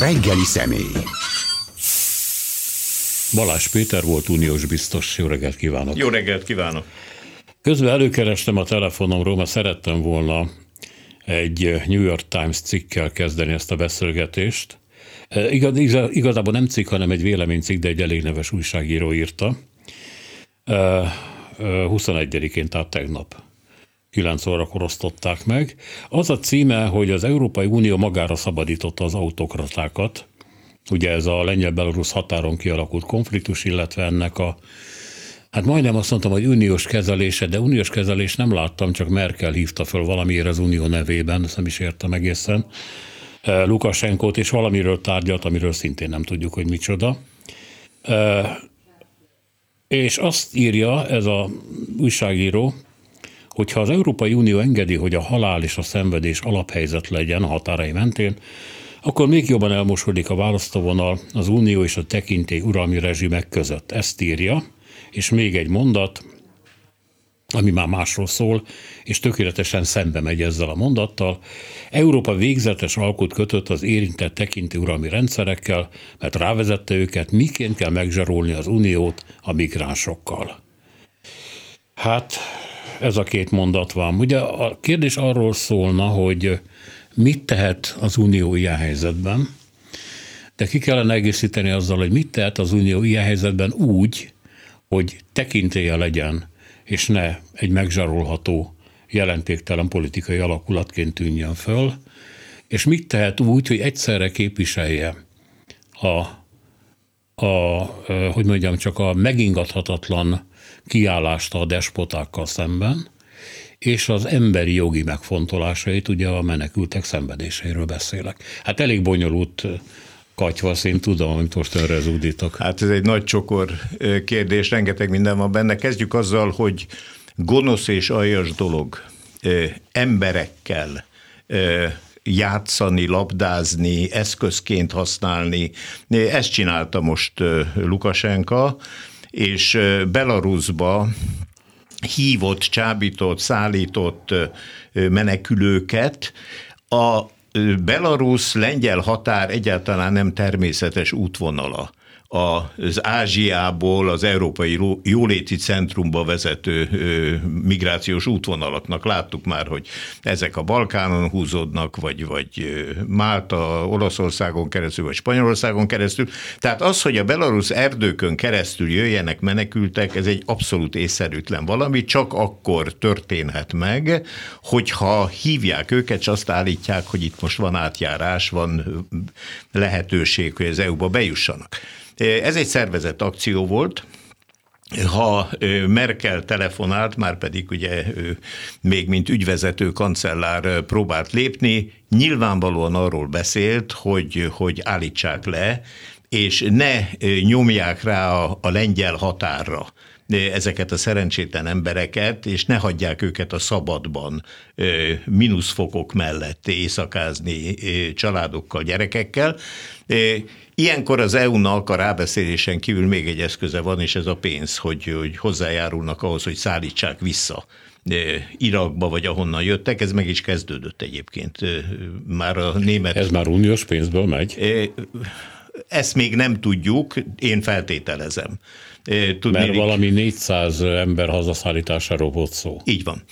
reggeli személy. Balázs Péter volt uniós biztos. Jó reggelt kívánok! Jó reggelt kívánok! Közben előkerestem a telefonomról, mert szerettem volna egy New York Times cikkkel kezdeni ezt a beszélgetést. Igaz, igazából nem cikk, hanem egy véleménycikk, de egy elég neves újságíró írta. 21-én, tehát tegnap. 9 órakor osztották meg. Az a címe, hogy az Európai Unió magára szabadította az autokratákat, ugye ez a lengyel-belorusz határon kialakult konfliktus, illetve ennek a Hát majdnem azt mondtam, hogy uniós kezelése, de uniós kezelés nem láttam, csak Merkel hívta föl valamiért az unió nevében, ezt nem is értem egészen. Lukasenkót, és valamiről tárgyalt, amiről szintén nem tudjuk, hogy micsoda. És azt írja ez a újságíró, hogyha az Európai Unió engedi, hogy a halál és a szenvedés alaphelyzet legyen a határai mentén, akkor még jobban elmosodik a választóvonal az unió és a tekintély uralmi rezsimek között. Ezt írja, és még egy mondat, ami már másról szól, és tökéletesen szembe megy ezzel a mondattal. Európa végzetes alkut kötött az érintett tekinti uralmi rendszerekkel, mert rávezette őket, miként kell megzsarolni az uniót a migránsokkal. Hát ez a két mondat van. Ugye a kérdés arról szólna, hogy mit tehet az Unió ilyen helyzetben, de ki kellene egészíteni azzal, hogy mit tehet az Unió ilyen helyzetben úgy, hogy tekintélye legyen, és ne egy megzsarolható, jelentéktelen politikai alakulatként tűnjön föl, és mit tehet úgy, hogy egyszerre képviselje a, a hogy mondjam, csak a megingathatatlan kiállást a despotákkal szemben, és az emberi jogi megfontolásait, ugye a menekültek szenvedéseiről beszélek. Hát elég bonyolult katyvasz, én tudom, amit most önre zúdítok. Hát ez egy nagy csokor kérdés, rengeteg minden van benne. Kezdjük azzal, hogy gonosz és aljas dolog emberekkel játszani, labdázni, eszközként használni. Ezt csinálta most Lukasenka, és Belarusba hívott, csábított, szállított menekülőket. A Belarus-lengyel határ egyáltalán nem természetes útvonala az Ázsiából az Európai Jóléti Centrumba vezető migrációs útvonalaknak. Láttuk már, hogy ezek a Balkánon húzódnak, vagy, vagy Málta, Olaszországon keresztül, vagy Spanyolországon keresztül. Tehát az, hogy a belarusz erdőkön keresztül jöjjenek menekültek, ez egy abszolút észszerűtlen valami, csak akkor történhet meg, hogyha hívják őket, és azt állítják, hogy itt most van átjárás, van lehetőség, hogy az EU-ba bejussanak. Ez egy szervezett akció volt, ha Merkel telefonált, már pedig ugye ő még mint ügyvezető kancellár próbált lépni, nyilvánvalóan arról beszélt, hogy, hogy állítsák le, és ne nyomják rá a, a lengyel határra ezeket a szerencsétlen embereket, és ne hagyják őket a szabadban mínuszfokok mellett éjszakázni családokkal, gyerekekkel. Ilyenkor az EU-nak a rábeszélésen kívül még egy eszköze van, és ez a pénz, hogy, hogy hozzájárulnak ahhoz, hogy szállítsák vissza Irakba, vagy ahonnan jöttek, ez meg is kezdődött egyébként. Már a német... Ez már uniós pénzből megy? Ezt még nem tudjuk, én feltételezem. Tudni, Mert valami 400 ember hazaszállításáról volt szó. Így van.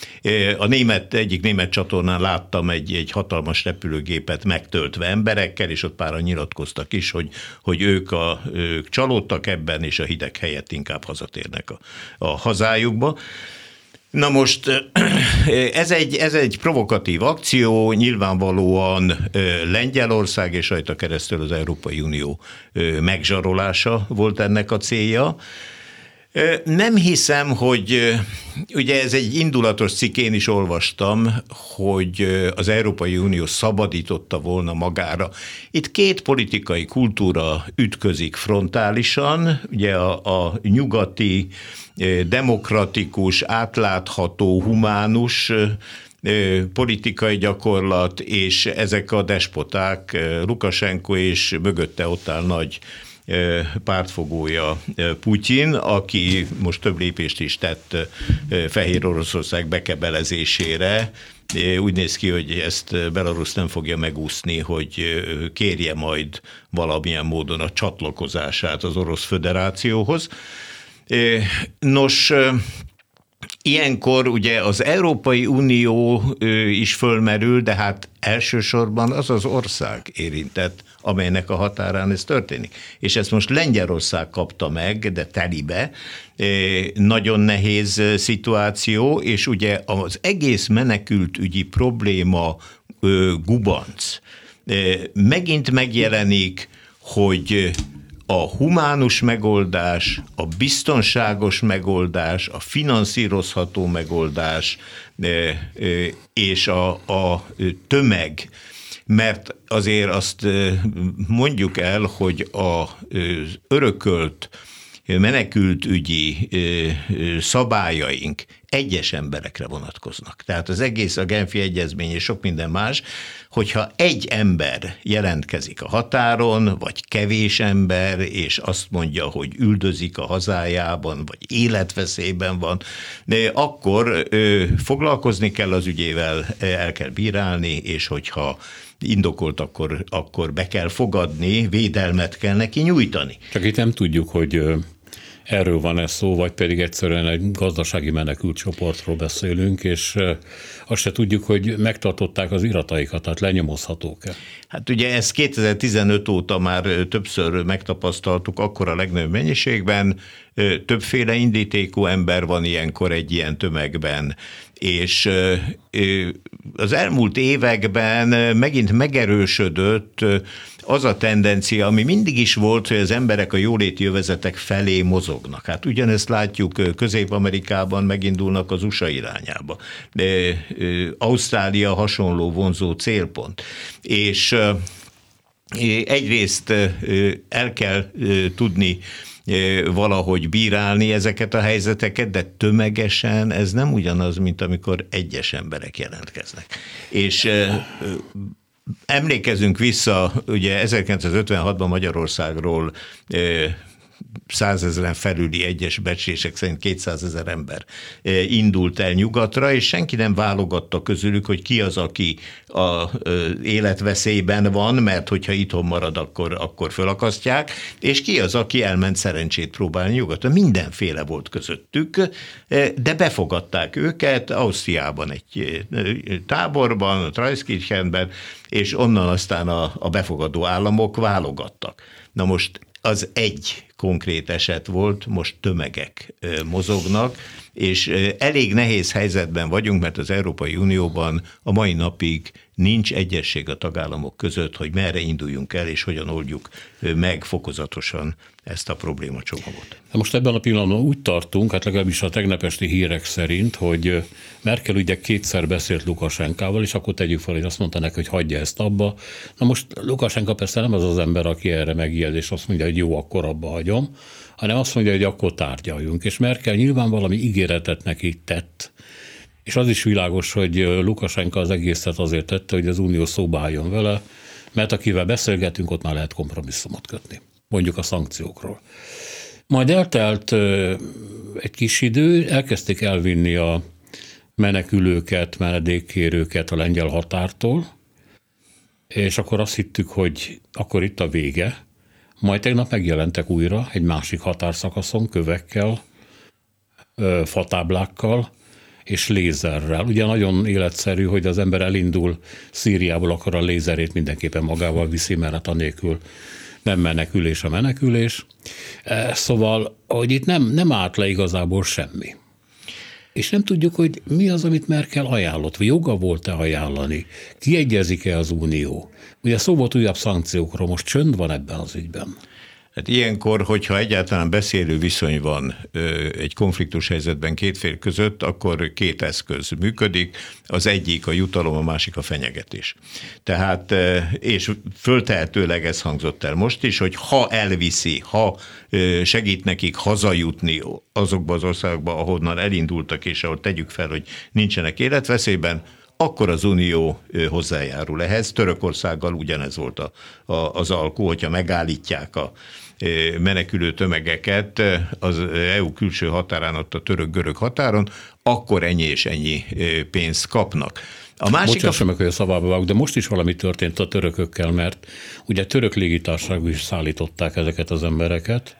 A német, egyik német csatornán láttam egy, egy hatalmas repülőgépet megtöltve emberekkel, és ott páran nyilatkoztak is, hogy, hogy ők, a, ők csalódtak ebben, és a hideg helyett inkább hazatérnek a, a hazájukba. Na most ez egy, ez egy provokatív akció, nyilvánvalóan Lengyelország és rajta keresztül az Európai Unió megzsarolása volt ennek a célja. Nem hiszem, hogy ugye ez egy indulatos cikk, én is olvastam, hogy az Európai Unió szabadította volna magára. Itt két politikai kultúra ütközik frontálisan, ugye a, a nyugati, demokratikus, átlátható, humánus politikai gyakorlat, és ezek a despoták, Lukasenko és mögötte ott áll nagy pártfogója Putyin, aki most több lépést is tett Fehér Oroszország bekebelezésére, úgy néz ki, hogy ezt Belarus nem fogja megúszni, hogy kérje majd valamilyen módon a csatlakozását az Orosz Föderációhoz. Nos, Ilyenkor ugye az Európai Unió is fölmerül, de hát elsősorban az az ország érintett, amelynek a határán ez történik. És ezt most Lengyelország kapta meg, de telibe, nagyon nehéz szituáció, és ugye az egész menekült ügyi probléma gubanc megint megjelenik, hogy a humánus megoldás, a biztonságos megoldás, a finanszírozható megoldás és a, a tömeg, mert azért azt mondjuk el, hogy az örökölt menekült ügyi szabályaink egyes emberekre vonatkoznak. Tehát az egész a Genfi Egyezmény és sok minden más, hogyha egy ember jelentkezik a határon, vagy kevés ember, és azt mondja, hogy üldözik a hazájában, vagy életveszélyben van, de akkor foglalkozni kell az ügyével, el kell bírálni, és hogyha indokolt, akkor, akkor be kell fogadni, védelmet kell neki nyújtani. Csak itt nem tudjuk, hogy erről van ez szó, vagy pedig egyszerűen egy gazdasági menekült csoportról beszélünk, és azt se tudjuk, hogy megtartották az irataikat, tehát lenyomozhatók-e. Hát ugye ezt 2015 óta már többször megtapasztaltuk, akkor a legnagyobb mennyiségben, többféle indítékú ember van ilyenkor egy ilyen tömegben, és az elmúlt években megint megerősödött az a tendencia, ami mindig is volt, hogy az emberek a jóléti jövezetek felé mozognak. Hát ugyanezt látjuk Közép-Amerikában, megindulnak az USA irányába. De Ausztrália hasonló vonzó célpont. És egyrészt el kell tudni valahogy bírálni ezeket a helyzeteket, de tömegesen ez nem ugyanaz, mint amikor egyes emberek jelentkeznek. És Emlékezünk vissza, ugye 1956-ban Magyarországról százezeren felüli egyes becslések szerint 200 ezer ember indult el nyugatra, és senki nem válogatta közülük, hogy ki az, aki a életveszélyben van, mert hogyha itthon marad, akkor, akkor fölakasztják, és ki az, aki elment szerencsét próbálni nyugatra. Mindenféle volt közöttük, de befogadták őket Ausztriában egy táborban, Trajskirchenben, és onnan aztán a, a befogadó államok válogattak. Na most az egy konkrét eset volt, most tömegek mozognak, és elég nehéz helyzetben vagyunk, mert az Európai Unióban a mai napig nincs egyesség a tagállamok között, hogy merre induljunk el, és hogyan oldjuk meg fokozatosan ezt a problémacsomagot. Most ebben a pillanatban úgy tartunk, hát legalábbis a tegnapesti hírek szerint, hogy Merkel ugye kétszer beszélt Lukasenkával, és akkor tegyük fel, hogy azt mondta neki, hogy hagyja ezt abba. Na most Lukasenka persze nem az az ember, aki erre megijed, és azt mondja, hogy jó, akkor abba hagyom, hanem azt mondja, hogy akkor tárgyaljunk. És Merkel nyilván valami ígéretet neki tett, és az is világos, hogy Lukasenka az egészet azért tette, hogy az Unió szóba álljon vele, mert akivel beszélgetünk, ott már lehet kompromisszumot kötni. Mondjuk a szankciókról. Majd eltelt egy kis idő, elkezdték elvinni a menekülőket, menedékkérőket a lengyel határtól, és akkor azt hittük, hogy akkor itt a vége. Majd tegnap megjelentek újra egy másik határszakaszon, kövekkel, fatáblákkal, és lézerrel. Ugye nagyon életszerű, hogy az ember elindul Szíriából, akkor a lézerét mindenképpen magával viszi, mert hát anélkül nem menekülés a menekülés. Szóval, hogy itt nem, nem állt le igazából semmi. És nem tudjuk, hogy mi az, amit Merkel ajánlott, vagy joga volt-e ajánlani, kiegyezik-e az Unió. Ugye szó volt újabb szankciókról, most csönd van ebben az ügyben. Hát ilyenkor, hogyha egyáltalán beszélő viszony van egy konfliktus helyzetben két fél között, akkor két eszköz működik, az egyik a jutalom, a másik a fenyegetés. Tehát, és föltehetőleg ez hangzott el most is, hogy ha elviszi, ha segít nekik hazajutni azokba az országokba, ahonnan elindultak, és ahol tegyük fel, hogy nincsenek életveszélyben, akkor az Unió hozzájárul ehhez. Törökországgal ugyanez volt a, a, az alkú, hogyha megállítják a menekülő tömegeket az EU külső határán, ott a török-görög határon, akkor ennyi és ennyi pénzt kapnak. A másik Bocsássa meg, hogy a szabába vágok, de most is valami történt a törökökkel, mert ugye török légitársaságú is szállították ezeket az embereket,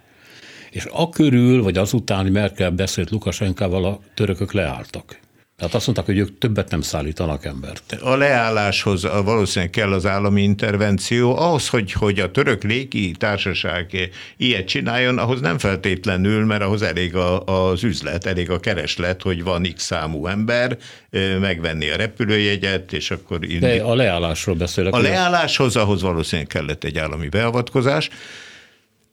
és a körül, vagy azután, hogy Merkel beszélt Lukasenkával, a törökök leálltak. Tehát azt mondták, hogy ők többet nem szállítanak embert. A leálláshoz valószínűleg kell az állami intervenció. Ahhoz, hogy, hogy a török légi társaság ilyet csináljon, ahhoz nem feltétlenül, mert ahhoz elég a, az üzlet, elég a kereslet, hogy van x számú ember, megvenni a repülőjegyet, és akkor... De a leállásról beszélek. A leálláshoz, ahhoz valószínűleg kellett egy állami beavatkozás.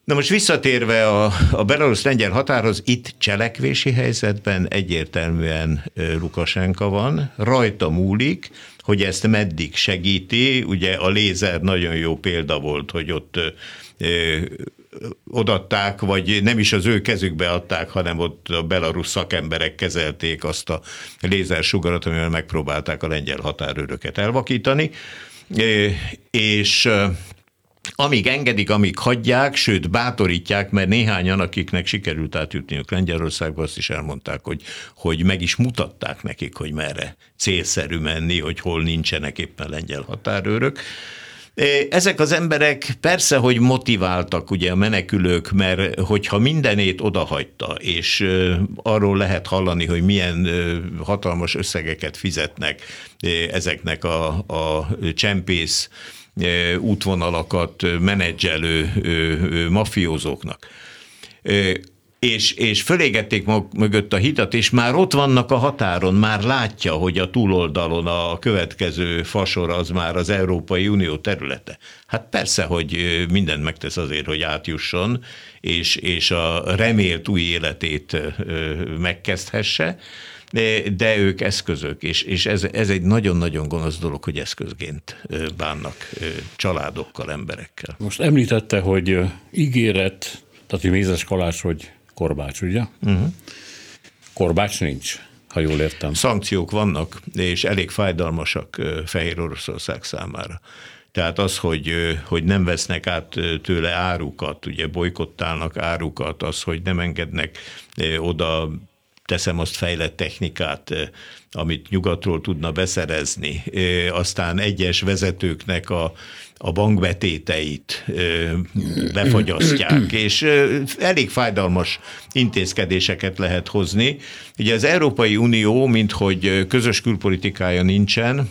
Na most visszatérve a, a belarusz-lengyel határhoz, itt cselekvési helyzetben egyértelműen Lukasenka van, rajta múlik, hogy ezt meddig segíti, ugye a lézer nagyon jó példa volt, hogy ott ö, odatták, vagy nem is az ő kezükbe adták, hanem ott a belarusz szakemberek kezelték azt a lézersugarat, amivel megpróbálták a lengyel határőröket elvakítani, és amíg engedik, amíg hagyják, sőt bátorítják, mert néhányan, akiknek sikerült átjutniuk Lengyelországba, azt is elmondták, hogy, hogy meg is mutatták nekik, hogy merre célszerű menni, hogy hol nincsenek éppen lengyel határőrök. Ezek az emberek persze, hogy motiváltak ugye a menekülők, mert hogyha mindenét odahagyta, és arról lehet hallani, hogy milyen hatalmas összegeket fizetnek ezeknek a, a csempész útvonalakat menedzselő mafiózóknak. És, és fölégették mögött a hitat, és már ott vannak a határon, már látja, hogy a túloldalon a következő fasor az már az Európai Unió területe. Hát persze, hogy mindent megtesz azért, hogy átjusson, és, és a remélt új életét megkezdhesse, de, de ők eszközök, és, és ez, ez egy nagyon-nagyon gonosz dolog, hogy eszközként bánnak családokkal, emberekkel. Most említette, hogy ígéret, tehát hogy Mézes Kalás, hogy korbács, ugye? Uh-huh. Korbács nincs, ha jól értem. Szankciók vannak, és elég fájdalmasak Fehér Oroszország számára. Tehát az, hogy, hogy nem vesznek át tőle árukat, ugye bolykottálnak árukat, az, hogy nem engednek oda teszem azt fejlett technikát, eh, amit nyugatról tudna beszerezni, eh, aztán egyes vezetőknek a, a bankbetéteit eh, befagyasztják, és elég fájdalmas intézkedéseket lehet hozni. Ugye az Európai Unió, mint hogy közös külpolitikája nincsen,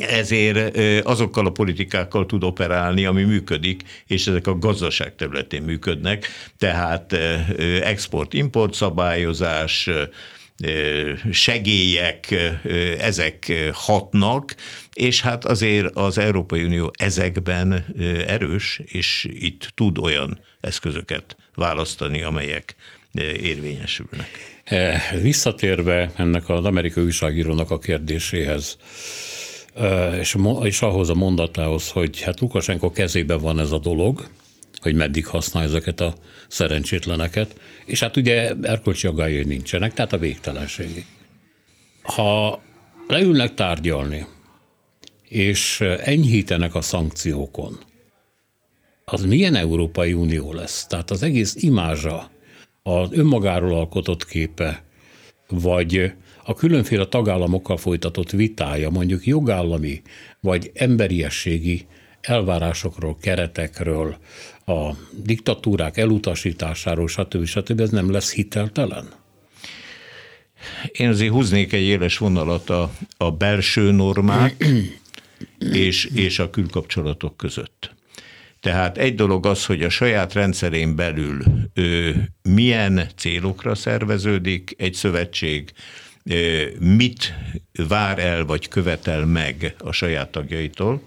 ezért azokkal a politikákkal tud operálni, ami működik, és ezek a gazdaság területén működnek, tehát export-import szabályozás, segélyek, ezek hatnak, és hát azért az Európai Unió ezekben erős, és itt tud olyan eszközöket választani, amelyek érvényesülnek. Visszatérve ennek az amerikai újságírónak a kérdéséhez, és, és ahhoz a mondatához, hogy hát Lukasenko kezében van ez a dolog, hogy meddig használja ezeket a szerencsétleneket, és hát ugye erkölcsi agályai nincsenek, tehát a végtelenségig. Ha leülnek tárgyalni, és enyhítenek a szankciókon, az milyen Európai Unió lesz? Tehát az egész imázsa, az önmagáról alkotott képe, vagy a különféle tagállamokkal folytatott vitája, mondjuk jogállami vagy emberiességi elvárásokról, keretekről, a diktatúrák elutasításáról, stb. stb. ez nem lesz hiteltelen? Én azért húznék egy éles vonalat a, a belső normák és, és a külkapcsolatok között. Tehát egy dolog az, hogy a saját rendszerén belül ő milyen célokra szerveződik egy szövetség, mit vár el vagy követel meg a saját tagjaitól,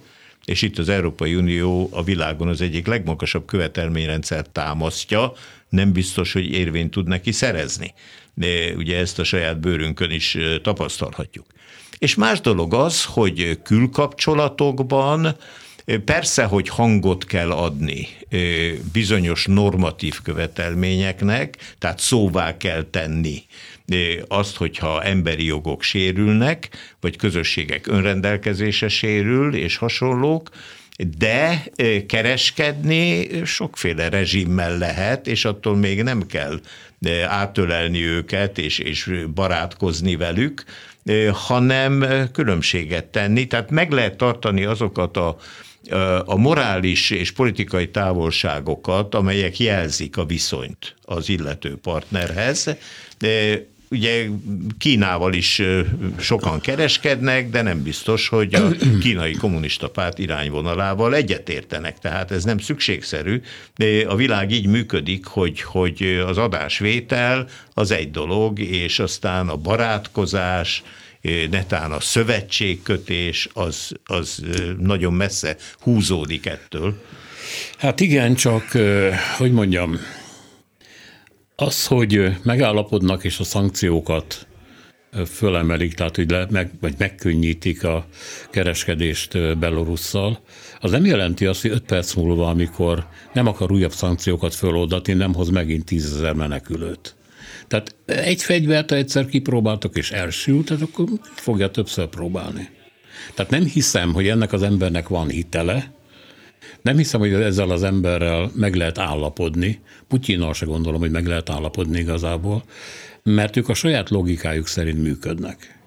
és itt az Európai Unió a világon az egyik legmagasabb követelményrendszer támasztja, nem biztos, hogy érvényt tud neki szerezni. De ugye ezt a saját bőrünkön is tapasztalhatjuk. És más dolog az, hogy külkapcsolatokban Persze, hogy hangot kell adni bizonyos normatív követelményeknek, tehát szóvá kell tenni azt, hogyha emberi jogok sérülnek, vagy közösségek önrendelkezése sérül, és hasonlók, de kereskedni sokféle rezsimmel lehet, és attól még nem kell átölelni őket és, és barátkozni velük, hanem különbséget tenni. Tehát meg lehet tartani azokat a a morális és politikai távolságokat, amelyek jelzik a viszonyt az illető partnerhez. De ugye Kínával is sokan kereskednek, de nem biztos, hogy a kínai kommunista párt irányvonalával egyetértenek. Tehát ez nem szükségszerű. A világ így működik, hogy, hogy az adásvétel az egy dolog, és aztán a barátkozás, netán a szövetségkötés az, az nagyon messze húzódik ettől. Hát igen, csak hogy mondjam, az, hogy megállapodnak és a szankciókat fölemelik, tehát hogy le, meg, vagy megkönnyítik a kereskedést Belorusszal, az nem jelenti azt, hogy öt perc múlva, amikor nem akar újabb szankciókat föloldatni, nem hoz megint tízezer menekülőt. Tehát egy fegyvert, ha egyszer kipróbáltak és elsült, tehát akkor fogja többször próbálni. Tehát nem hiszem, hogy ennek az embernek van hitele, nem hiszem, hogy ezzel az emberrel meg lehet állapodni. Putyinnal se gondolom, hogy meg lehet állapodni igazából, mert ők a saját logikájuk szerint működnek.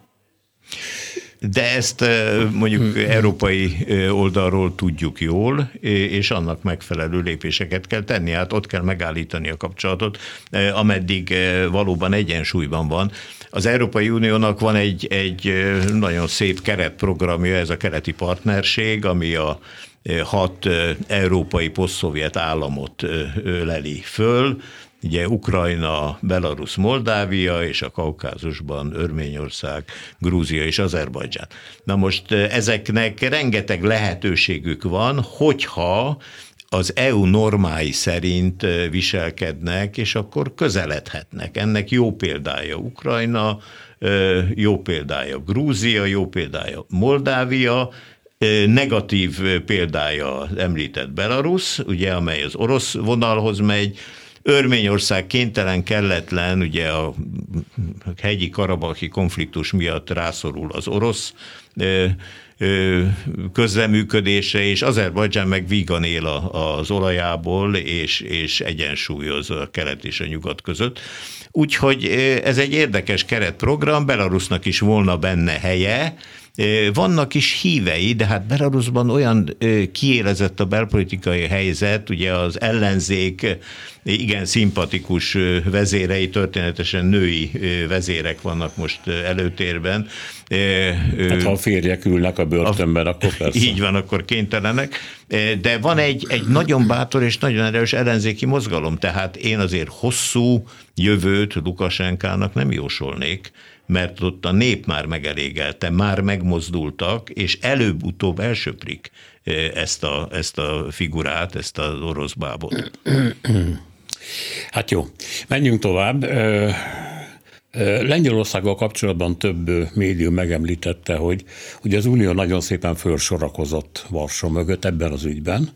De ezt mondjuk európai oldalról tudjuk jól, és annak megfelelő lépéseket kell tenni. Hát ott kell megállítani a kapcsolatot, ameddig valóban egyensúlyban van. Az Európai Uniónak van egy, egy nagyon szép keretprogramja, ez a keleti partnerség, ami a hat európai posztszovjet államot leli föl, ugye Ukrajna, Belarus, Moldávia, és a Kaukázusban Örményország, Grúzia és Azerbajdzsán. Na most ezeknek rengeteg lehetőségük van, hogyha az EU normái szerint viselkednek, és akkor közeledhetnek. Ennek jó példája Ukrajna, jó példája Grúzia, jó példája Moldávia, negatív példája említett Belarus, ugye, amely az orosz vonalhoz megy, Örményország kénytelen, kelletlen, ugye a hegyi karabaki konfliktus miatt rászorul az orosz közreműködése, és Azerbajdzsán meg vígan él az olajából, és, és egyensúlyoz a kelet és a nyugat között. Úgyhogy ez egy érdekes keretprogram, Belarusnak is volna benne helye, vannak is hívei, de hát Belarusban olyan kiélezett a belpolitikai helyzet, ugye az ellenzék igen szimpatikus vezérei, történetesen női vezérek vannak most előtérben. Hát ha a férjek ülnek a börtönben, akkor persze. Így van, akkor kénytelenek. De van egy, egy nagyon bátor és nagyon erős ellenzéki mozgalom, tehát én azért hosszú jövőt Lukasenkának nem jósolnék, mert ott a nép már megelégelte, már megmozdultak, és előbb-utóbb elsöprik ezt a, ezt a figurát, ezt az orosz bábot. Hát jó, menjünk tovább. Lengyelországgal kapcsolatban több médium megemlítette, hogy ugye az Unió nagyon szépen felsorakozott Varsó mögött ebben az ügyben,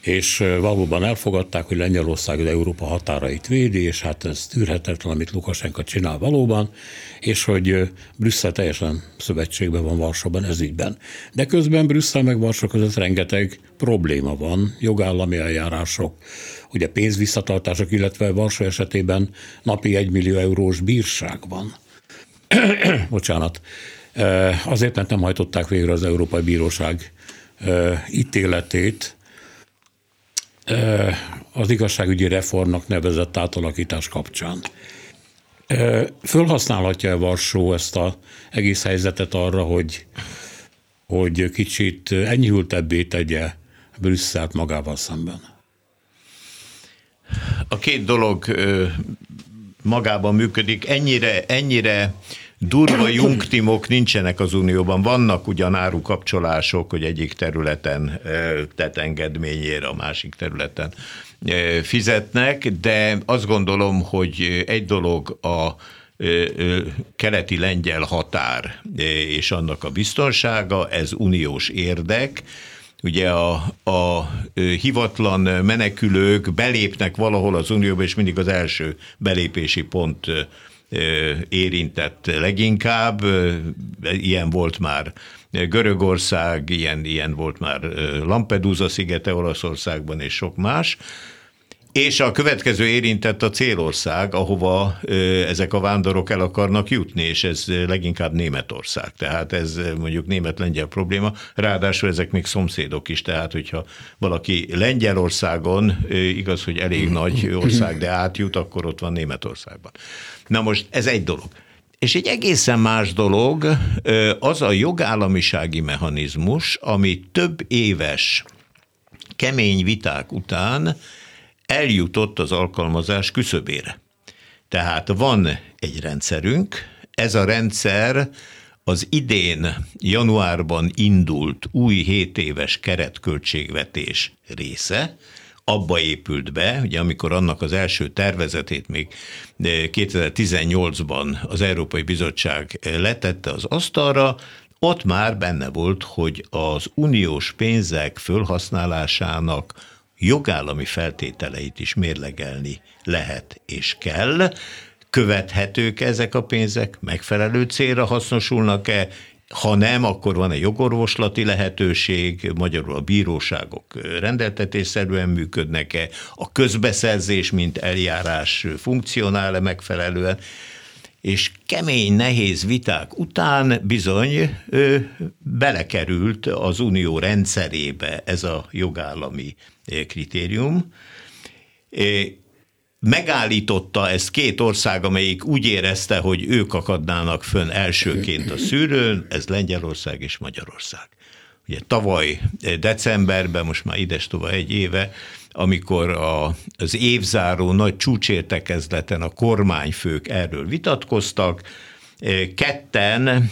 és valóban elfogadták, hogy Lengyelország az Európa határait védi, és hát ez tűrhetetlen, amit Lukasenka csinál valóban, és hogy Brüsszel teljesen szövetségben van Varsóban ez ügyben. De közben Brüsszel meg Varsó között rengeteg probléma van, jogállami eljárások, ugye pénzvisszatartások, illetve Varsó esetében napi egy millió eurós bírság van. Bocsánat. Azért, mert nem hajtották végre az Európai Bíróság ítéletét, az igazságügyi reformnak nevezett átalakítás kapcsán. Fölhasználhatja-e Varsó ezt az egész helyzetet arra, hogy, hogy kicsit enyhültebbé tegye Brüsszelt magával szemben? A két dolog magában működik. Ennyire, ennyire durva jungtimok nincsenek az Unióban. Vannak ugyan árukapcsolások, hogy egyik területen tett engedményére, a másik területen fizetnek, de azt gondolom, hogy egy dolog a keleti lengyel határ és annak a biztonsága, ez uniós érdek, ugye a, a hivatlan menekülők belépnek valahol az Unióba, és mindig az első belépési pont érintett leginkább, ilyen volt már Görögország, ilyen, ilyen volt már Lampedusa szigete Olaszországban és sok más, és a következő érintett a célország, ahova ezek a vándorok el akarnak jutni, és ez leginkább Németország. Tehát ez mondjuk német-lengyel probléma, ráadásul ezek még szomszédok is, tehát hogyha valaki Lengyelországon, igaz, hogy elég nagy ország, de átjut, akkor ott van Németországban. Na most ez egy dolog. És egy egészen más dolog az a jogállamisági mechanizmus, ami több éves kemény viták után eljutott az alkalmazás küszöbére. Tehát van egy rendszerünk, ez a rendszer az idén januárban indult új 7 éves keretköltségvetés része, abba épült be, ugye amikor annak az első tervezetét még 2018-ban az Európai Bizottság letette az asztalra, ott már benne volt, hogy az uniós pénzek fölhasználásának jogállami feltételeit is mérlegelni lehet és kell, követhetők ezek a pénzek, megfelelő célra hasznosulnak-e, ha nem, akkor van egy jogorvoslati lehetőség, magyarul a bíróságok rendeltetésszerűen működnek-e, a közbeszerzés, mint eljárás funkcionál-e megfelelően, és kemény, nehéz viták után bizony ö, belekerült az unió rendszerébe ez a jogállami kritérium. Megállította ezt két ország, amelyik úgy érezte, hogy ők akadnának fönn elsőként a szűrőn, ez Lengyelország és Magyarország. Ugye tavaly decemberben, most már ides tovább egy éve, amikor a, az évzáró nagy csúcsértekezleten a kormányfők erről vitatkoztak, ketten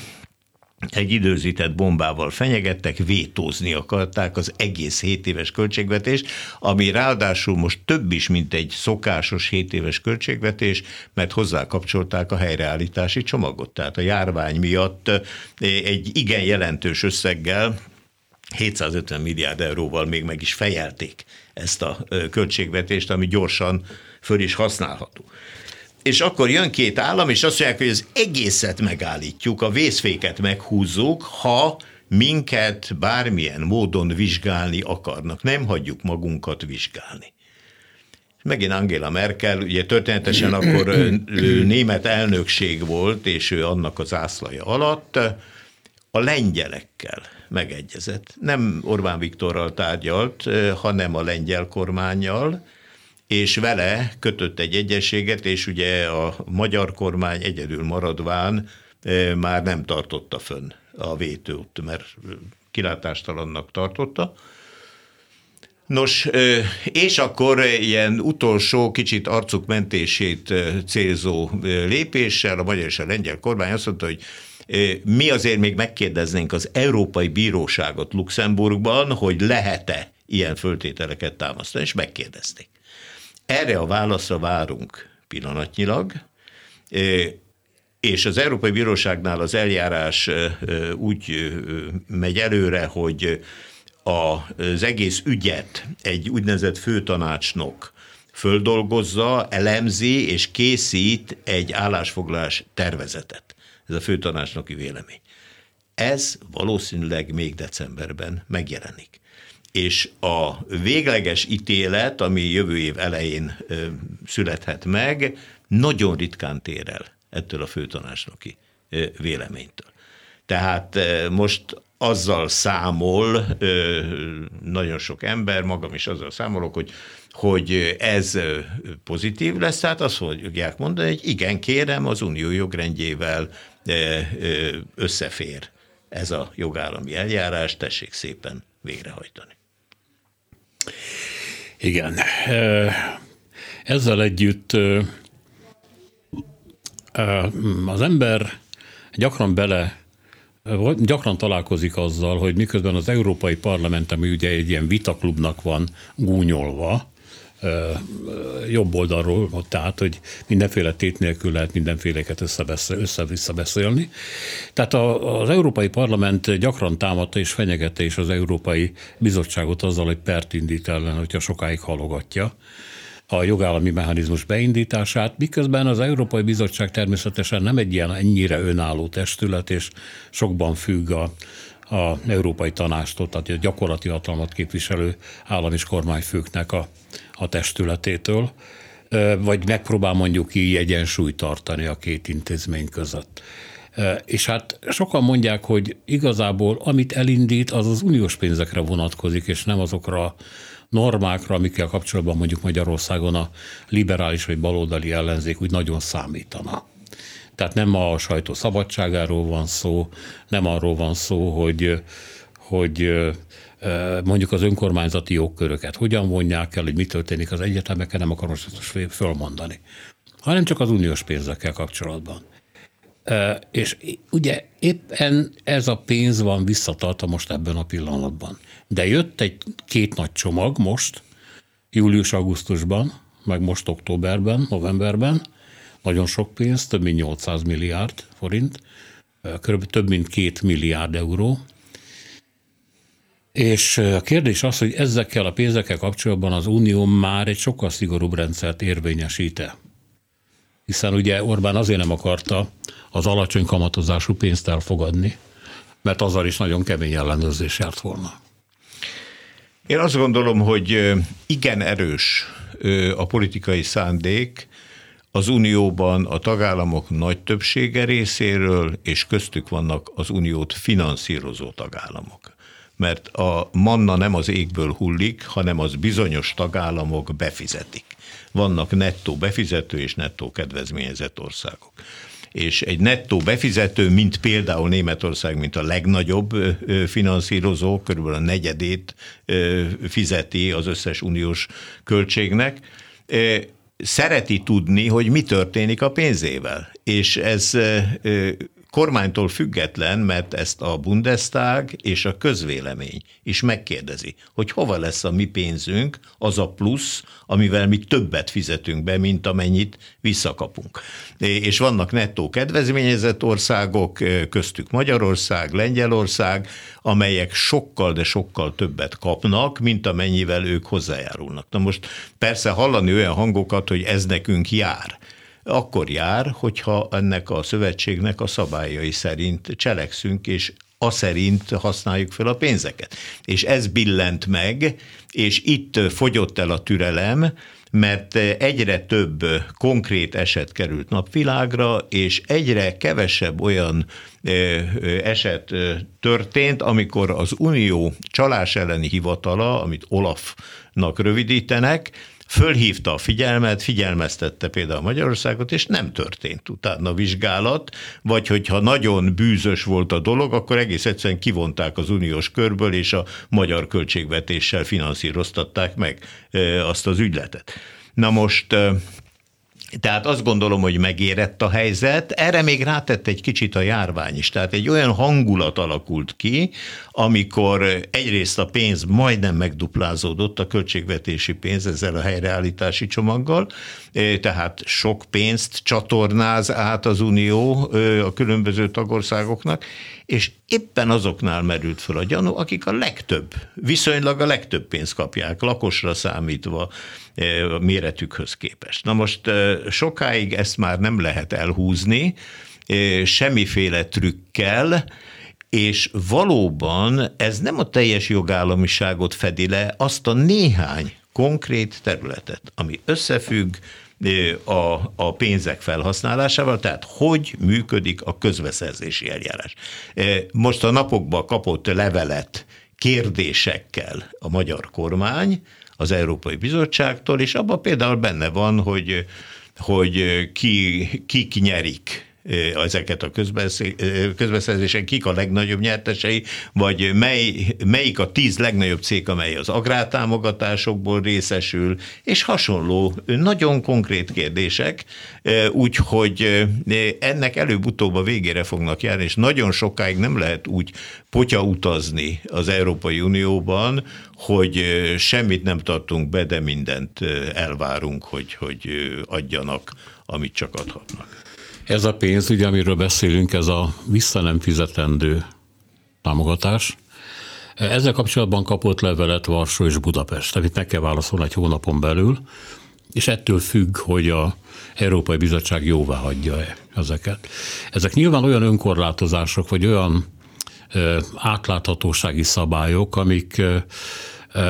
egy időzített bombával fenyegettek, vétózni akarták az egész 7 éves költségvetés, ami ráadásul most több is, mint egy szokásos 7 éves költségvetés, mert hozzá kapcsolták a helyreállítási csomagot. Tehát a járvány miatt egy igen jelentős összeggel, 750 milliárd euróval még meg is fejelték ezt a költségvetést, ami gyorsan föl is használható és akkor jön két állam, és azt mondják, hogy az egészet megállítjuk, a vészféket meghúzzuk, ha minket bármilyen módon vizsgálni akarnak. Nem hagyjuk magunkat vizsgálni. Megint Angela Merkel, ugye történetesen akkor német elnökség volt, és ő annak az ászlaja alatt a lengyelekkel megegyezett. Nem Orbán Viktorral tárgyalt, hanem a lengyel kormányjal, és vele kötött egy egyességet, és ugye a magyar kormány egyedül maradván már nem tartotta fönn a vétőt, mert kilátástalannak tartotta. Nos, és akkor ilyen utolsó, kicsit arcuk mentését célzó lépéssel a magyar és a lengyel kormány azt mondta, hogy mi azért még megkérdeznénk az Európai Bíróságot Luxemburgban, hogy lehet-e ilyen föltételeket támasztani, és megkérdezték. Erre a válaszra várunk pillanatnyilag, és az Európai Bíróságnál az eljárás úgy megy előre, hogy az egész ügyet egy úgynevezett főtanácsnok földolgozza, elemzi és készít egy állásfoglalás tervezetet. Ez a főtanácsnoki vélemény. Ez valószínűleg még decemberben megjelenik és a végleges ítélet, ami jövő év elején születhet meg, nagyon ritkán tér el ettől a főtanácsnoki véleménytől. Tehát most azzal számol nagyon sok ember, magam is azzal számolok, hogy, hogy ez pozitív lesz, tehát azt fogják mondani, hogy igen, kérem, az unió jogrendjével összefér ez a jogállami eljárás, tessék szépen végrehajtani. Igen. Ezzel együtt az ember gyakran bele gyakran találkozik azzal, hogy miközben az Európai Parlament, ami ugye egy ilyen vitaklubnak van gúnyolva, jobb oldalról, tehát, hogy mindenféle tét nélkül lehet mindenféleket össze-vissza beszélni. Tehát az Európai Parlament gyakran támadta és fenyegette is az Európai Bizottságot azzal, hogy pert indít ellen, hogyha sokáig halogatja a jogállami mechanizmus beindítását, miközben az Európai Bizottság természetesen nem egy ilyen ennyire önálló testület, és sokban függ a, a Európai Tanástól, tehát a gyakorlati hatalmat képviselő állam és kormányfőknek a, a testületétől, vagy megpróbál mondjuk így egyensúlyt tartani a két intézmény között. És hát sokan mondják, hogy igazából amit elindít, az az uniós pénzekre vonatkozik, és nem azokra a normákra, amikkel kapcsolatban mondjuk Magyarországon a liberális vagy baloldali ellenzék úgy nagyon számítana. Tehát nem a sajtó szabadságáról van szó, nem arról van szó, hogy, hogy mondjuk az önkormányzati jogköröket hogyan vonják el, hogy mi történik az egyetemeken, nem akarom most fölmondani, hanem csak az uniós pénzekkel kapcsolatban. És ugye éppen ez a pénz van visszatartva most ebben a pillanatban. De jött egy két nagy csomag most, július-augusztusban, meg most októberben, novemberben, nagyon sok pénz, több mint 800 milliárd forint, kb. több mint két milliárd euró. És a kérdés az, hogy ezekkel a pénzekkel kapcsolatban az Unió már egy sokkal szigorúbb rendszert érvényesíte. Hiszen ugye Orbán azért nem akarta az alacsony kamatozású pénzt elfogadni, mert azzal is nagyon kemény ellenőrzés járt volna. Én azt gondolom, hogy igen erős a politikai szándék az Unióban a tagállamok nagy többsége részéről, és köztük vannak az Uniót finanszírozó tagállamok. Mert a manna nem az égből hullik, hanem az bizonyos tagállamok befizetik. Vannak nettó befizető és nettó kedvezményezett országok és egy nettó befizető, mint például Németország, mint a legnagyobb finanszírozó, körülbelül a negyedét fizeti az összes uniós költségnek, szereti tudni, hogy mi történik a pénzével. És ez kormánytól független, mert ezt a Bundestag és a közvélemény is megkérdezi, hogy hova lesz a mi pénzünk, az a plusz, amivel mi többet fizetünk be, mint amennyit visszakapunk. És vannak nettó kedvezményezett országok, köztük Magyarország, Lengyelország, amelyek sokkal, de sokkal többet kapnak, mint amennyivel ők hozzájárulnak. Na most persze hallani olyan hangokat, hogy ez nekünk jár akkor jár, hogyha ennek a szövetségnek a szabályai szerint cselekszünk, és a szerint használjuk fel a pénzeket. És ez billent meg, és itt fogyott el a türelem, mert egyre több konkrét eset került napvilágra, és egyre kevesebb olyan eset történt, amikor az Unió csalás elleni hivatala, amit Olafnak rövidítenek, fölhívta a figyelmet, figyelmeztette például Magyarországot, és nem történt utána vizsgálat, vagy hogyha nagyon bűzös volt a dolog, akkor egész egyszerűen kivonták az uniós körből, és a magyar költségvetéssel finanszíroztatták meg azt az ügyletet. Na most tehát azt gondolom, hogy megérett a helyzet. Erre még rátett egy kicsit a járvány is. Tehát egy olyan hangulat alakult ki, amikor egyrészt a pénz majdnem megduplázódott, a költségvetési pénz ezzel a helyreállítási csomaggal, tehát sok pénzt csatornáz át az Unió a különböző tagországoknak, és éppen azoknál merült fel a gyanú, akik a legtöbb, viszonylag a legtöbb pénzt kapják, lakosra számítva a méretükhöz képest. Na most sokáig ezt már nem lehet elhúzni, semmiféle trükkel, és valóban ez nem a teljes jogállamiságot fedi le, azt a néhány konkrét területet, ami összefügg a, a pénzek felhasználásával, tehát hogy működik a közbeszerzési eljárás. Most a napokban kapott levelet kérdésekkel a magyar kormány az Európai Bizottságtól, és abban például benne van, hogy, hogy ki, kik nyerik ezeket a közbeszerzésen, kik a legnagyobb nyertesei, vagy mely, melyik a tíz legnagyobb cég, amely az agrártámogatásokból részesül, és hasonló nagyon konkrét kérdések, úgyhogy ennek előbb-utóbb a végére fognak járni, és nagyon sokáig nem lehet úgy potya utazni az Európai Unióban, hogy semmit nem tartunk be, de mindent elvárunk, hogy, hogy adjanak, amit csak adhatnak. Ez a pénz, ugye, amiről beszélünk, ez a vissza nem fizetendő támogatás. Ezzel kapcsolatban kapott levelet Varsó és Budapest, amit meg kell válaszolni egy hónapon belül. és ettől függ, hogy a Európai Bizottság jóvá hagyja-e ezeket. Ezek nyilván olyan önkorlátozások, vagy olyan átláthatósági szabályok, amik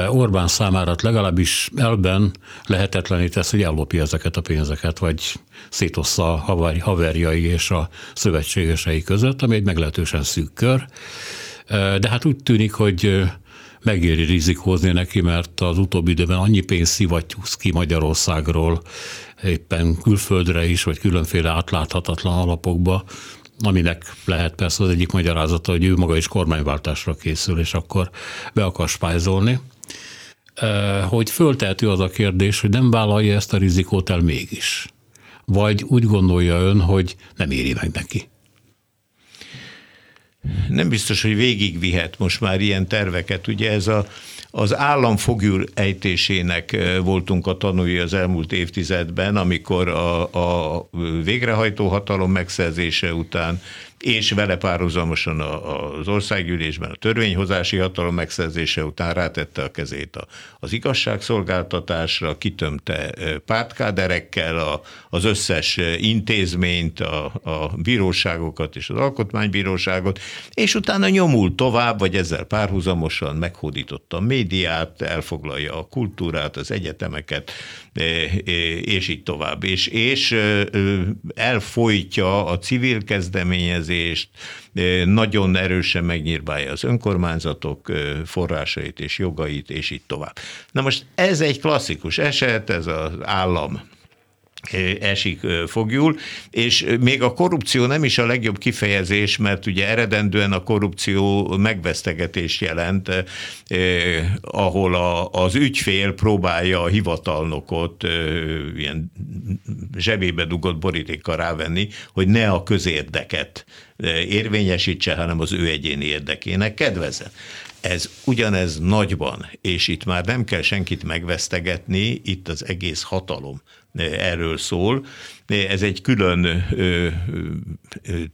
Orbán számára legalábbis elben lehetetlené tesz, hogy ellopja ezeket a pénzeket, vagy szétossza a haverjai és a szövetségesei között, ami egy meglehetősen szűk kör. De hát úgy tűnik, hogy megéri rizikózni neki, mert az utóbbi időben annyi pénzt szivattyúz ki Magyarországról, éppen külföldre is, vagy különféle átláthatatlan alapokba, aminek lehet persze az egyik magyarázata, hogy ő maga is kormányváltásra készül, és akkor be akar spájzolni. Hogy föltehető az a kérdés, hogy nem vállalja ezt a rizikót el mégis. Vagy úgy gondolja ön, hogy nem éri meg neki nem biztos, hogy végigvihet most már ilyen terveket. Ugye ez a, az állam fogjul ejtésének voltunk a tanúi az elmúlt évtizedben, amikor a, a végrehajtó hatalom megszerzése után és vele párhuzamosan az országgyűlésben a törvényhozási hatalom megszerzése után rátette a kezét az igazságszolgáltatásra, kitömte pártkáderekkel az összes intézményt, a, a bíróságokat és az alkotmánybíróságot, és utána nyomul tovább, vagy ezzel párhuzamosan meghódította a médiát, elfoglalja a kultúrát, az egyetemeket, és így tovább. És, és elfolytja a civil kezdeményezést, tervezést, nagyon erősen megnyírbálja az önkormányzatok forrásait és jogait, és így tovább. Na most ez egy klasszikus eset, ez az állam esik fogjul, és még a korrupció nem is a legjobb kifejezés, mert ugye eredendően a korrupció megvesztegetést jelent, eh, ahol a, az ügyfél próbálja a hivatalnokot eh, ilyen zsebébe dugott borítékkal rávenni, hogy ne a közérdeket érvényesítse, hanem az ő egyéni érdekének kedvezzen. Ez ugyanez nagyban, és itt már nem kell senkit megvesztegetni, itt az egész hatalom erről szól. Ez egy külön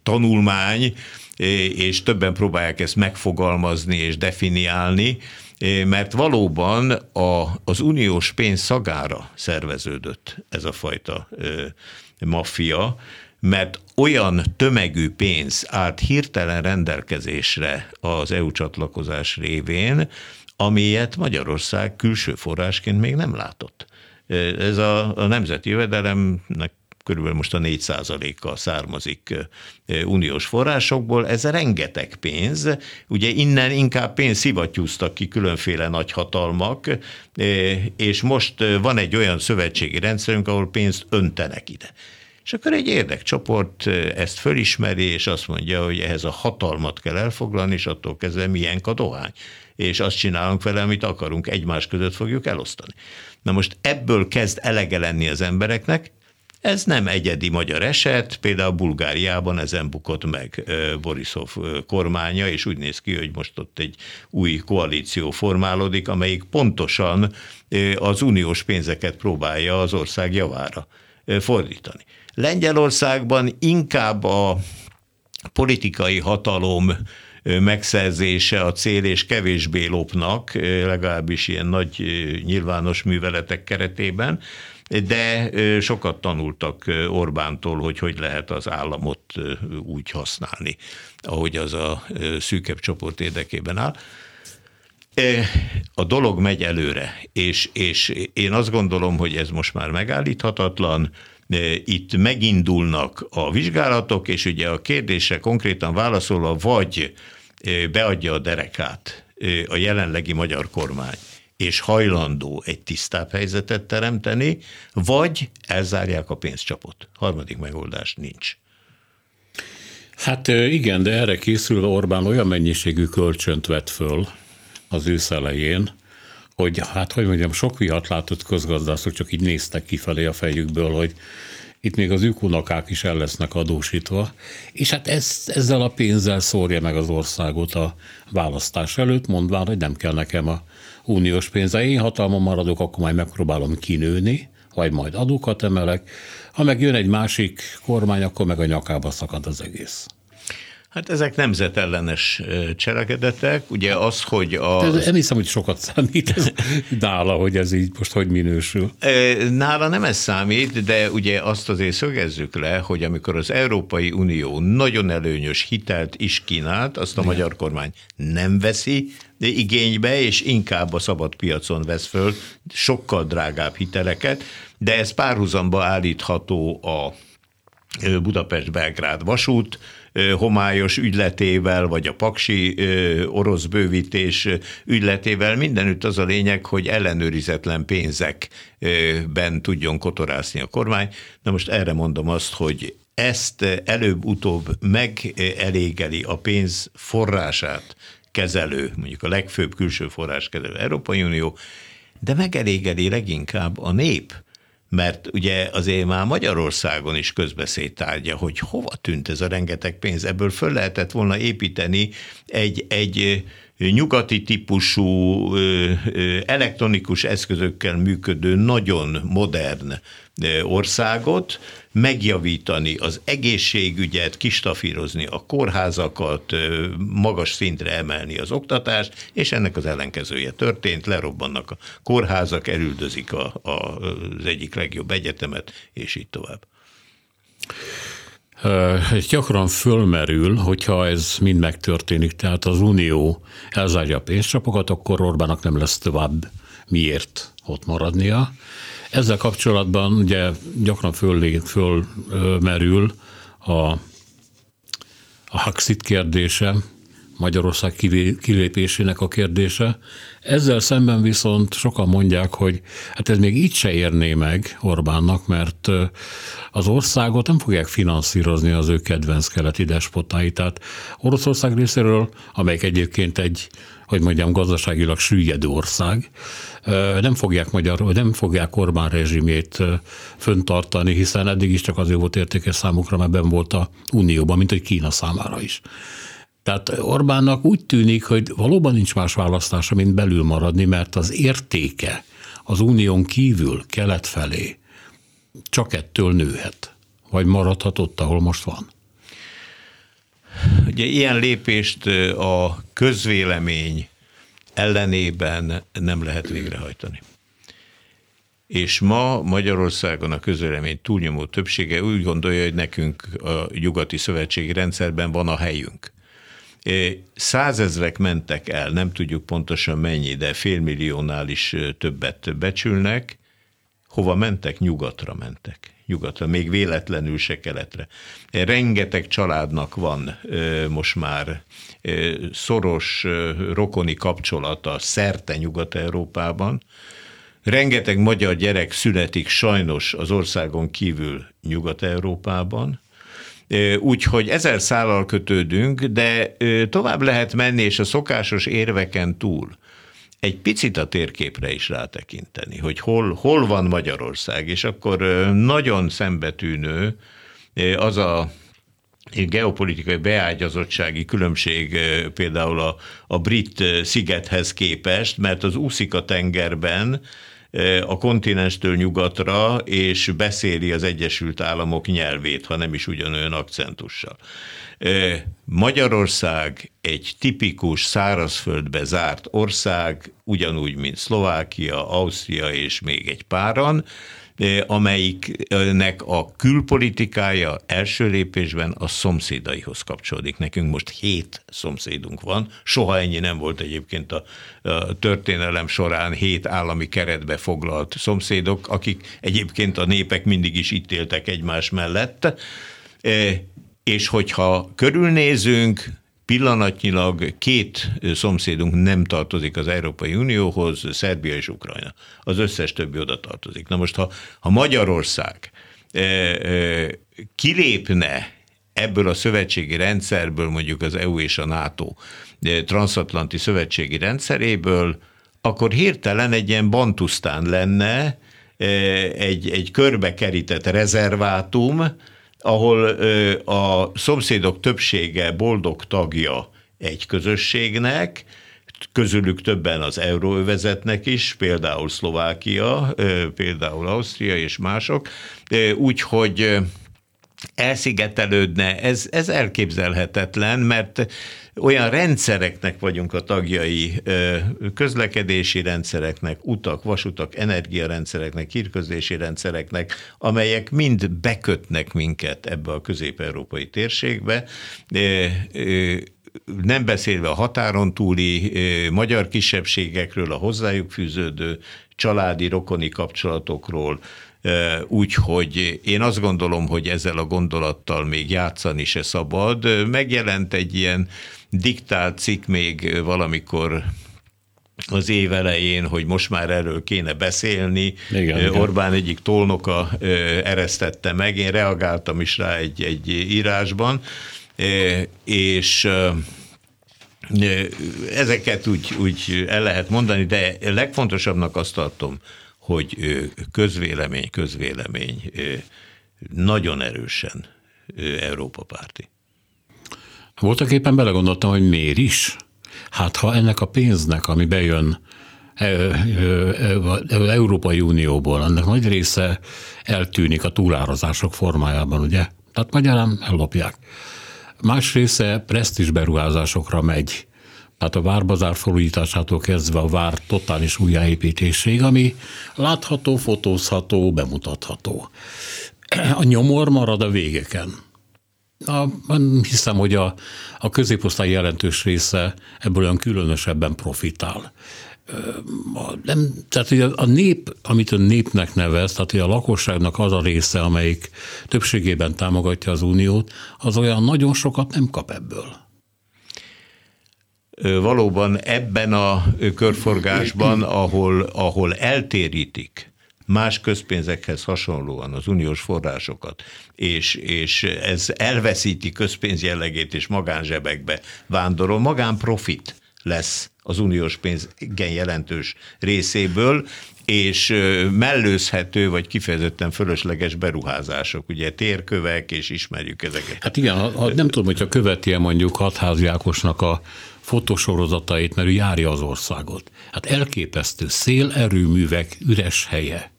tanulmány, és többen próbálják ezt megfogalmazni és definiálni, mert valóban a, az uniós pénz szagára szerveződött ez a fajta maffia, mert olyan tömegű pénz állt hirtelen rendelkezésre az EU csatlakozás révén, amilyet Magyarország külső forrásként még nem látott. Ez a, a nemzeti jövedelemnek körülbelül most a 4 a származik uniós forrásokból, ez rengeteg pénz, ugye innen inkább pénz szivattyúztak ki különféle nagyhatalmak, és most van egy olyan szövetségi rendszerünk, ahol pénzt öntenek ide. És akkor egy érdekcsoport ezt fölismeri, és azt mondja, hogy ehhez a hatalmat kell elfoglalni, és attól kezdve milyen a dohány. És azt csinálunk vele, amit akarunk, egymás között fogjuk elosztani. Na most ebből kezd elege lenni az embereknek, ez nem egyedi magyar eset, például Bulgáriában ezen bukott meg Borisov kormánya, és úgy néz ki, hogy most ott egy új koalíció formálódik, amelyik pontosan az uniós pénzeket próbálja az ország javára fordítani. Lengyelországban inkább a politikai hatalom megszerzése a cél, és kevésbé lopnak, legalábbis ilyen nagy nyilvános műveletek keretében, de sokat tanultak Orbántól, hogy hogy lehet az államot úgy használni, ahogy az a szűkebb csoport érdekében áll. A dolog megy előre, és, és én azt gondolom, hogy ez most már megállíthatatlan, itt megindulnak a vizsgálatok, és ugye a kérdése konkrétan válaszolva vagy beadja a derekát a jelenlegi magyar kormány, és hajlandó egy tisztább helyzetet teremteni, vagy elzárják a pénzcsapot. Harmadik megoldás nincs. Hát igen, de erre készülve Orbán olyan mennyiségű kölcsönt vett föl az ősz elején, hogy hát, hogy mondjam, sok vihat látott közgazdászok csak így néztek kifelé a fejükből, hogy itt még az ükunakák is el lesznek adósítva, és hát ez, ezzel a pénzzel szórja meg az országot a választás előtt, mondván, hogy nem kell nekem a uniós pénze. Én hatalmon maradok, akkor majd megpróbálom kinőni, vagy majd adókat emelek. Ha meg jön egy másik kormány, akkor meg a nyakába szakad az egész. Hát ezek nemzetellenes cselekedetek. Ugye az, hogy a... Ez, nem hiszem, hogy sokat számít ez nála, hogy ez így most hogy minősül. Nála nem ez számít, de ugye azt azért szögezzük le, hogy amikor az Európai Unió nagyon előnyös hitelt is kínált, azt a Igen. magyar kormány nem veszi igénybe, és inkább a szabad piacon vesz föl sokkal drágább hiteleket, de ez párhuzamba állítható a Budapest-Belgrád vasút, homályos ügyletével, vagy a paksi orosz bővítés ügyletével. Mindenütt az a lényeg, hogy ellenőrizetlen pénzekben tudjon kotorászni a kormány. Na most erre mondom azt, hogy ezt előbb-utóbb megelégeli a pénz forrását kezelő, mondjuk a legfőbb külső forrás kezelő Európai Unió, de megelégeli leginkább a nép mert ugye azért már Magyarországon is közbeszéd tárgya, hogy hova tűnt ez a rengeteg pénz, ebből föl lehetett volna építeni egy, egy nyugati típusú elektronikus eszközökkel működő, nagyon modern országot, megjavítani az egészségügyet, kistafírozni a kórházakat, magas szintre emelni az oktatást, és ennek az ellenkezője történt, lerobbannak a kórházak, elüldözik a, a, az egyik legjobb egyetemet, és így tovább. Ez gyakran fölmerül, hogyha ez mind megtörténik, tehát az Unió elzárja a pénzcsapokat, akkor Orbának nem lesz tovább miért ott maradnia. Ezzel kapcsolatban ugye gyakran föl, fölmerül a, a Haxit kérdése, Magyarország kilépésének a kérdése. Ezzel szemben viszont sokan mondják, hogy hát ez még így se érné meg Orbánnak, mert az országot nem fogják finanszírozni az ő kedvenc keleti despotái. Tehát Oroszország részéről, amelyik egyébként egy, hogy mondjam, gazdaságilag süllyedő ország, nem fogják magyar, nem fogják Orbán rezsimét föntartani, hiszen eddig is csak azért volt értékes számukra, mert ben volt a Unióban, mint hogy Kína számára is. Tehát Orbánnak úgy tűnik, hogy valóban nincs más választása, mint belül maradni, mert az értéke az unión kívül, kelet felé csak ettől nőhet, vagy maradhat ott, ahol most van. Ugye ilyen lépést a közvélemény ellenében nem lehet végrehajtani. És ma Magyarországon a közvélemény túlnyomó többsége úgy gondolja, hogy nekünk a nyugati szövetségi rendszerben van a helyünk. Százezrek mentek el, nem tudjuk pontosan mennyi, de félmilliónál is többet becsülnek. Hova mentek? Nyugatra mentek. Nyugatra, még véletlenül se keletre. Rengeteg családnak van most már szoros rokoni kapcsolata szerte Nyugat-Európában. Rengeteg magyar gyerek születik sajnos az országon kívül Nyugat-Európában, Úgyhogy ezer szállal kötődünk, de tovább lehet menni, és a szokásos érveken túl egy picit a térképre is rátekinteni, hogy hol, hol van Magyarország, és akkor nagyon szembetűnő az a geopolitikai beágyazottsági különbség például a, a brit szigethez képest, mert az úszik a tengerben, a kontinenstől nyugatra, és beszéli az Egyesült Államok nyelvét, ha nem is ugyanolyan akcentussal. Magyarország egy tipikus szárazföldbe zárt ország, ugyanúgy, mint Szlovákia, Ausztria és még egy páran, amelyiknek a külpolitikája első lépésben a szomszédaihoz kapcsolódik. Nekünk most hét szomszédunk van, soha ennyi nem volt egyébként a, történelem során hét állami keretbe foglalt szomszédok, akik egyébként a népek mindig is itt éltek egymás mellett, és hogyha körülnézünk, Pillanatnyilag két szomszédunk nem tartozik az Európai Unióhoz, Szerbia és Ukrajna. Az összes többi oda tartozik. Na most, ha, ha Magyarország e, e, kilépne ebből a szövetségi rendszerből, mondjuk az EU és a NATO transatlanti szövetségi rendszeréből, akkor hirtelen egy ilyen bantusztán lenne, egy, egy körbekerített rezervátum, ahol a szomszédok többsége boldog tagja egy közösségnek, közülük többen az euróövezetnek is, például Szlovákia, például Ausztria és mások, úgyhogy elszigetelődne, ez, ez elképzelhetetlen, mert olyan rendszereknek vagyunk a tagjai, közlekedési rendszereknek, utak, vasutak, energiarendszereknek, hírközlési rendszereknek, amelyek mind bekötnek minket ebbe a közép-európai térségbe, nem beszélve a határon túli magyar kisebbségekről, a hozzájuk fűződő családi, rokoni kapcsolatokról, Úgyhogy én azt gondolom, hogy ezzel a gondolattal még játszani se szabad. Megjelent egy ilyen diktált cikk még valamikor az év elején, hogy most már erről kéne beszélni. Igen, Orbán igen. egyik tolnoka eresztette meg, én reagáltam is rá egy, egy írásban, és ezeket úgy, úgy el lehet mondani, de legfontosabbnak azt tartom, hogy közvélemény, közvélemény nagyon erősen Európa párti. Voltak éppen belegondoltam, hogy miért is? Hát ha ennek a pénznek, ami bejön az Európai Unióból, annak nagy része eltűnik a túlárazások formájában, ugye? Tehát magyarán ellopják. Más része presztis beruházásokra megy, tehát a várbazár felújításától kezdve a vár totális újjáépítésig, ami látható, fotózható, bemutatható. A nyomor marad a végeken. A, hiszem, hogy a, a középosztály jelentős része ebből olyan különösebben profitál. Nem, tehát hogy a nép, amit a népnek nevez, tehát hogy a lakosságnak az a része, amelyik többségében támogatja az uniót, az olyan nagyon sokat nem kap ebből. Valóban ebben a körforgásban, ahol, ahol eltérítik más közpénzekhez hasonlóan az uniós forrásokat, és, és ez elveszíti közpénz jellegét, és magánzsebekbe vándorol, magánprofit lesz az uniós pénz igen jelentős részéből, és mellőzhető, vagy kifejezetten fölösleges beruházások, ugye térkövek, és ismerjük ezeket. Hát igen, ha, nem tudom, hogyha követi mondjuk hatházi Ákosnak a fotosorozatait, mert ő járja az országot. Hát elképesztő szélerőművek üres helye.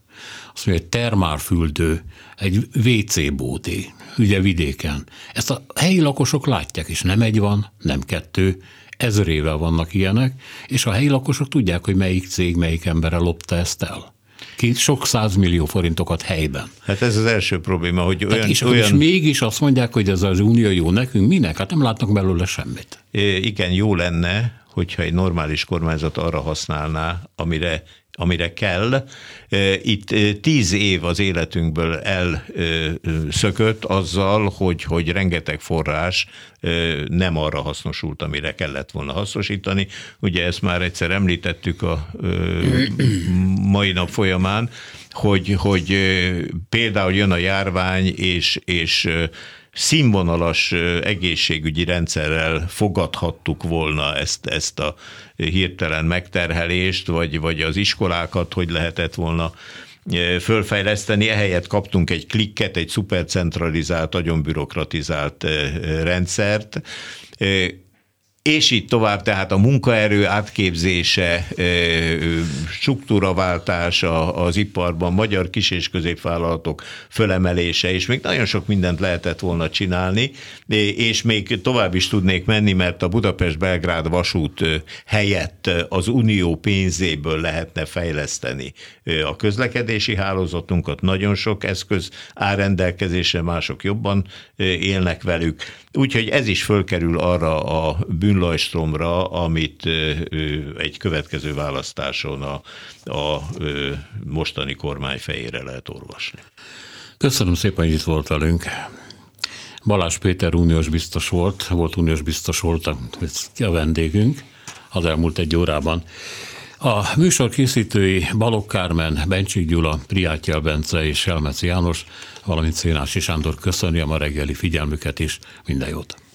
Azt mondja, egy termárfüldő, egy WC bódé, ugye vidéken. Ezt a helyi lakosok látják, és nem egy van, nem kettő, ezrével vannak ilyenek, és a helyi lakosok tudják, hogy melyik cég, melyik embere lopta ezt el két sok százmillió forintokat helyben. Hát ez az első probléma, hogy olyan... Tehát és, olyan... és mégis azt mondják, hogy ez az unió jó nekünk, minek? Hát nem látnak belőle semmit. É, igen, jó lenne, hogyha egy normális kormányzat arra használná, amire amire kell. Itt tíz év az életünkből elszökött azzal, hogy, hogy rengeteg forrás nem arra hasznosult, amire kellett volna hasznosítani. Ugye ezt már egyszer említettük a mai nap folyamán, hogy, hogy például jön a járvány, és, és színvonalas egészségügyi rendszerrel fogadhattuk volna ezt, ezt a hirtelen megterhelést, vagy, vagy az iskolákat, hogy lehetett volna fölfejleszteni, ehelyett kaptunk egy klikket, egy szupercentralizált, nagyon bürokratizált rendszert, és így tovább, tehát a munkaerő átképzése, struktúraváltása az iparban, magyar kis- és középvállalatok fölemelése, és még nagyon sok mindent lehetett volna csinálni, és még tovább is tudnék menni, mert a Budapest-Belgrád vasút helyett az unió pénzéből lehetne fejleszteni a közlekedési hálózatunkat, nagyon sok eszköz áll rendelkezésre, mások jobban élnek velük. Úgyhogy ez is fölkerül arra a bűnlajstromra, amit egy következő választáson a, a mostani kormány fejére lehet olvasni. Köszönöm szépen, hogy itt volt velünk. Balázs Péter uniós biztos volt, volt uniós biztos volt a vendégünk az elmúlt egy órában. A műsor készítői Balogh Kármen, Bencsik Gyula, Priátyel Bence és Selmeci János, valamint Szénási Sándor köszönjem a reggeli figyelmüket is. Minden jót!